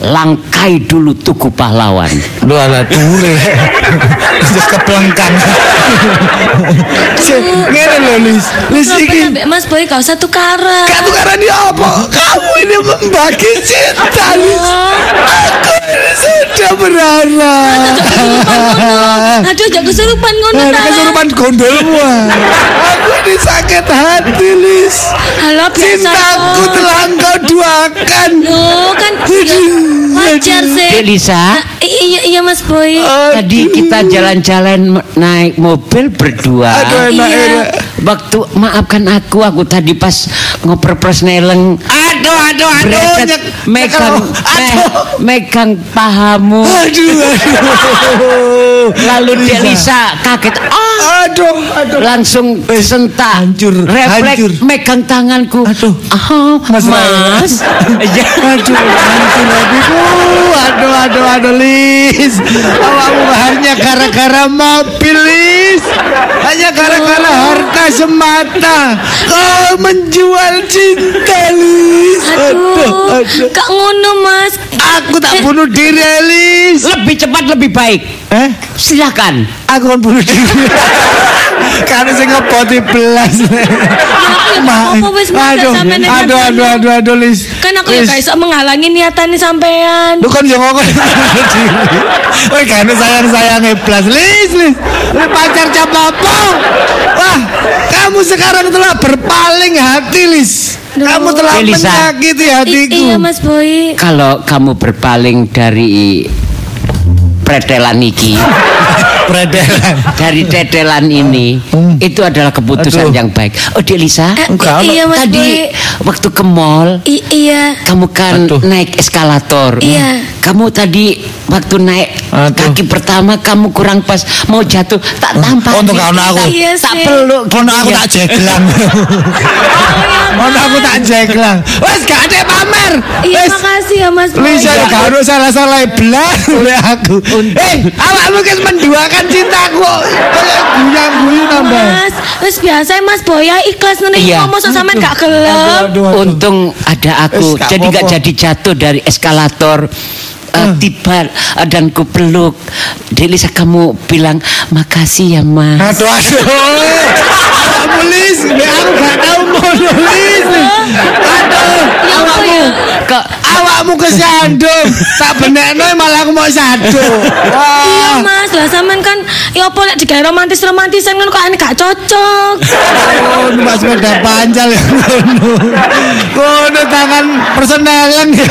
langkai dulu tugu pahlawan. Lu ala ture. Terus keplengkang. Se- Ngene lho Lis. Lis iki Mas Boy gak usah tukaran. Gak tukaran di apa? Kamu ini membagi cinta Lis. Aku ini sudah berharap. Aduh, jangan kesurupan ngono ta. kesurupan gondolmu. ah. Aku ini sakit hati Lis. Halo, biasa Cintaku telah engkau duakan. Loh, kan ya, wajar sih. Lisa, I- iya iya Mas Boy. tadi kita jalan-jalan naik mobil berdua. Aduh enak Iya. enak. Waktu maafkan aku, aku tadi pas ngoper presneleng Aduh aduh aduh. Bretet, nyek- megang Aduh. me- megang pahamu Aduh aduh. lalu Dek Lisa kaget ah Aduh aduh. langsung sentak hancur, refleks hancur. megang tanganku Aduh. ah Mas mas, Ya. Aduh, hancur hatiku. Aduh, aduh, aduh, Lis. Awakmu hanya gara-gara mobil, Lis. Hanya gara-gara harta semata. Kau menjual cinta, Lis. Aduh, Kak ngono Mas. Aku tak bunuh diri, Lis. lebih cepat lebih baik Eh? silakan Aku kan bunuh diri. Karena saya ngepoti belas. Aduh, aduh, aduh, aduh, aduh, Lis. Kan aku ya gak iso menghalangi niatan sampean. Lu kan yang ngomong Woi karena sayang-sayang iblas Lis, Lis Lu pacar cap apa? Wah, kamu sekarang telah berpaling hati, Lis Kamu telah Elisa. menyakiti I- hatiku iya Mas Boy. kalau kamu berpaling dari pretelan iki Peredaran dari tetelan ini Hmm. itu adalah keputusan Aduh. yang baik oh Delisa Eh, Enggak, iya Mas tadi Boy. waktu ke mall I- iya. kamu kan Aduh. naik eskalator Iya. kamu tadi waktu naik Aduh. kaki pertama kamu kurang pas mau jatuh tak tampak Untuk kamu aku. Iya tak peluk Kono aku gitu ya. tak jeglang Kono aku tak jeglang Wes gak ada pamer. Iya makasih ya Mas gak harus salah-salah belas oleh aku? Eh, awakmu kan menduakan cintaku. Kayak guyu-guyu nambah. Mas, wis biasa Mas Boy ya ikhlas ngene iki Iya. ngomong sok sampean gak gelem. Untung ada aku. Wes, gak jadi jadi jatuh dari eskalator Eh, tiba eh, dan ku peluk Delisa kamu bilang makasih ya mas. Aduh, aduh. Kamu Lis, Be, aku gak tahu mau nulis. Aduh, Ya ya? kok awakmu kesandung. Tak benekno malah aku mau sadu. Iya. Mas, lah sampean kan ya apa lek digawe romantis-romantisan kan kok gak cocok. Oh, numpak sepeda panjang ya ngono. Ngono tangan persenelan ya.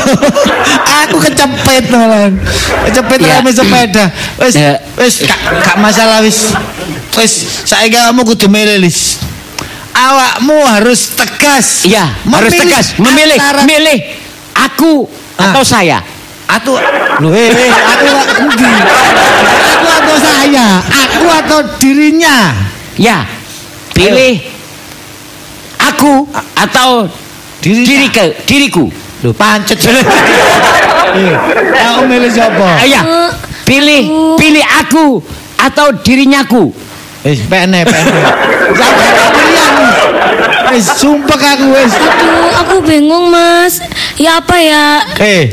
Aku kecepet malah. Kecepet Iya. rame sepeda. Wis, Ya. wis gak, masalah wis. Wis, saiki kamu kudu milih. Awakmu harus tegas. Iya, harus Memilih tegas memilih, antara- milih aku Ah. atau saya. Aku Loh, eh, eh, aku endi? Aku atau saya? Aku atau dirinya? Ya, pilih aku atau Dirinya. diri ke diriku. Loh, pancet. Eh, Aku milih siapa? Ah, ya, Eh, pilih pilih aku atau dirinyaku. Wis pene pene. Wis sumpah aku wis. Aduh, aku bingung Mas. Ya apa ya? Eh,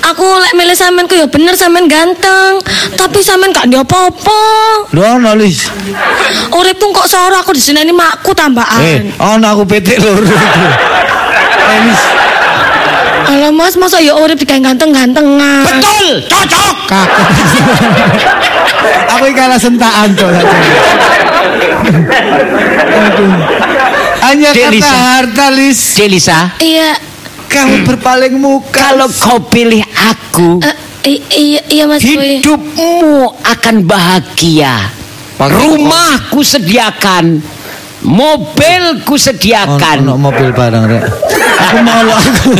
Aku lek milih sampean ku ya bener sampean ganteng, tapi sampean gak ndek apa-apa. lho ono Lis. Uripku kok soro aku diseneni makku Eh, tambahan. ono aku petik loro. Eh, Lis. Alah Mas, masa ya urip digawe ganteng-gantengan. Betul, cocok. Kakak. Aku kalah sentaan to. Anya kata hartalis. Celisa Iya. Kamu berpaling muka. Kalau kau pilih aku, eh, iya, iya, mas hidupmu akan bahagia. Rumahku sediakan mobil ku sediakan. Ono mobil barang rek. Aku mau aku.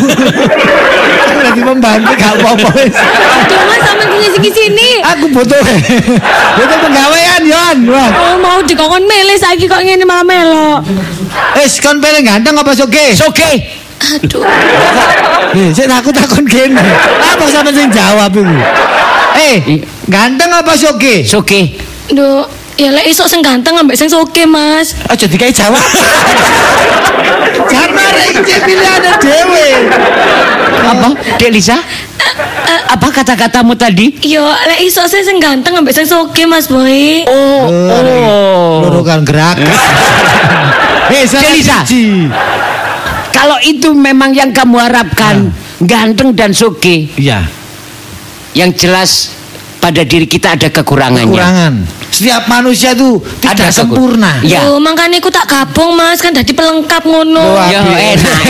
Lagi membantu gak apa-apa wis. Mas sama ngisi sini. Aku butuh butuh penggawean Yon. Wah. Oh mau dikongkon milih saiki kok ngene malah melo. Wis kon paling ganteng apa soge? Soge. Aduh. Eh, sik aku takon kene. Apa sampe sing jawab iku? Eh, ganteng apa soge? Soge. Duh, ya lek iso sing ganteng ambek sing soge, Mas. Aja dikai jawab. Jangan marah iki pilihane dhewe. Apa? Dek Lisa? Apa kata-katamu tadi? Yo, lek iso sih sing ganteng ambek sing soge, Mas Boy. Oh, oh. Loro kan gerak. Eh, salah Delisa. siji. Kalau itu memang yang kamu harapkan, ganteng dan soge, Iya, yang jelas pada diri kita ada kekurangannya. kekurangan. Setiap manusia itu tidak Ada sempurna. Iya. Yo, makanya aku tak gabung, Mas, kan dadi pelengkap ngono. Wah. Ya enak.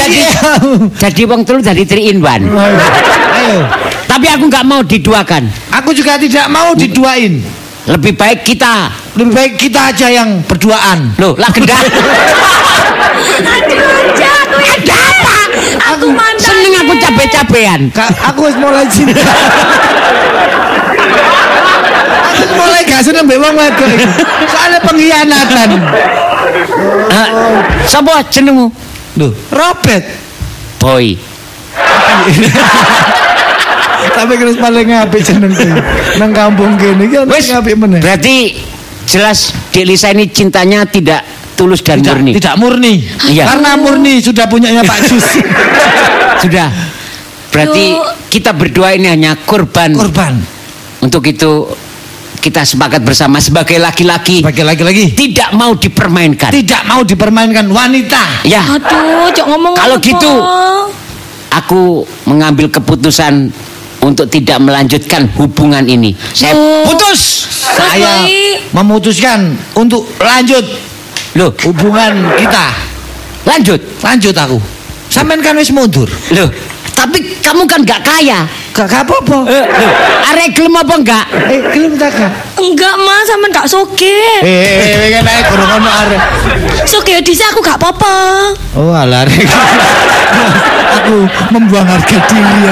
Jadi, Jadi wong telu dari three in one. ayo. Tapi aku nggak mau diduakan. Aku juga tidak mau diduain. Lebih baik kita. Lebih baik kita aja yang berduaan. Loh, lah gendah. Aduh, aja aku. Seneng aku capek-capean. Ka- aku wis mulai cinta. aku mulai gak seneng mbek wong wedok. Soalnya pengkhianatan. Eh, Sapa jenengmu? Robert. Boy. Tapi terus paling apik jenengku. Nang kampung kene iki apik meneh. berarti jelas Dek Lisa ini cintanya tidak tulus dan Tidak, murni. tidak murni. Iya. Karena murni sudah punyanya Pak Jus. Sudah. Berarti Duh. kita berdua ini hanya korban. Korban. Untuk itu kita sepakat bersama sebagai laki-laki Sebagai lagi-lagi tidak mau dipermainkan. tidak mau dipermainkan wanita. Ya, Aduh, cok ngomong Kalau apa? gitu. aku mengambil keputusan untuk tidak melanjutkan hubungan ini. Saya putus. Saya memutuskan untuk lanjut Loh, hubungan kita. lanjut. Lanjut aku. Sampean kan wis mundur. Loh, tapi kamu kan nggak kaya. Gak gak apa-apa. Eh, arek gelem apa enggak? Eh, gelem tak gak? Enggak, Mas, sampean gak soge. Eh, kan ae kurang ono arek. Soge dhisik aku gak apa-apa. Oh, alah arek. aku membuang harga diri.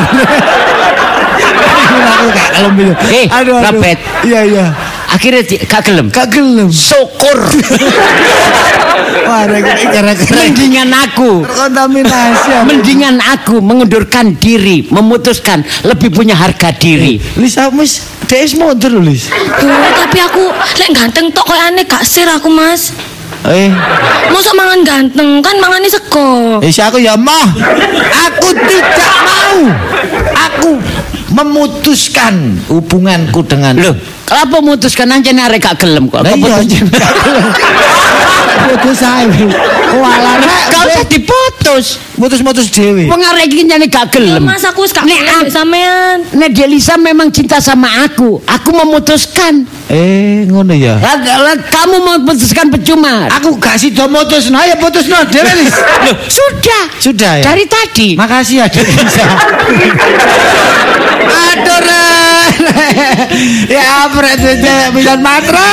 aku gak gelem itu. Eh, Robert. Iya, iya. Akhirnya di- gak gelem. Gak gelem. Syukur. Wah, Mendingan aku. terkontaminasi. aku. Mendingan aku mengundurkan diri, memutuskan lebih punya harga diri. Lis, dia wis mundur Lis. Duh, tapi aku lek ganteng tok koyo aneh gak sir aku, Mas. Eh, Mosok mangan ganteng kan mangane sego. Eh, aku ya mah. Aku tidak mau. Aku memutuskan hubunganku dengan Loh, kenapa memutuskan aja nih arek gak gelem kok? Lah iya anjing. Putus ae. Walah rek. Gak usah diputus. Mutus-mutus dhewe. Wong arek iki nyane gak gelem. Mas aku wis gak Nek mbek sampean. Nek Delisa memang cinta sama aku, aku memutuskan. Eh, ngono ya. Kamu memutuskan percuma. Aku gak sida mutusno, ya putusno dhewe Lis. Loh, sudah. Sudah ya. Dari tadi. Makasih ya Delisa. Aduh. Ya, presiden bisa matre.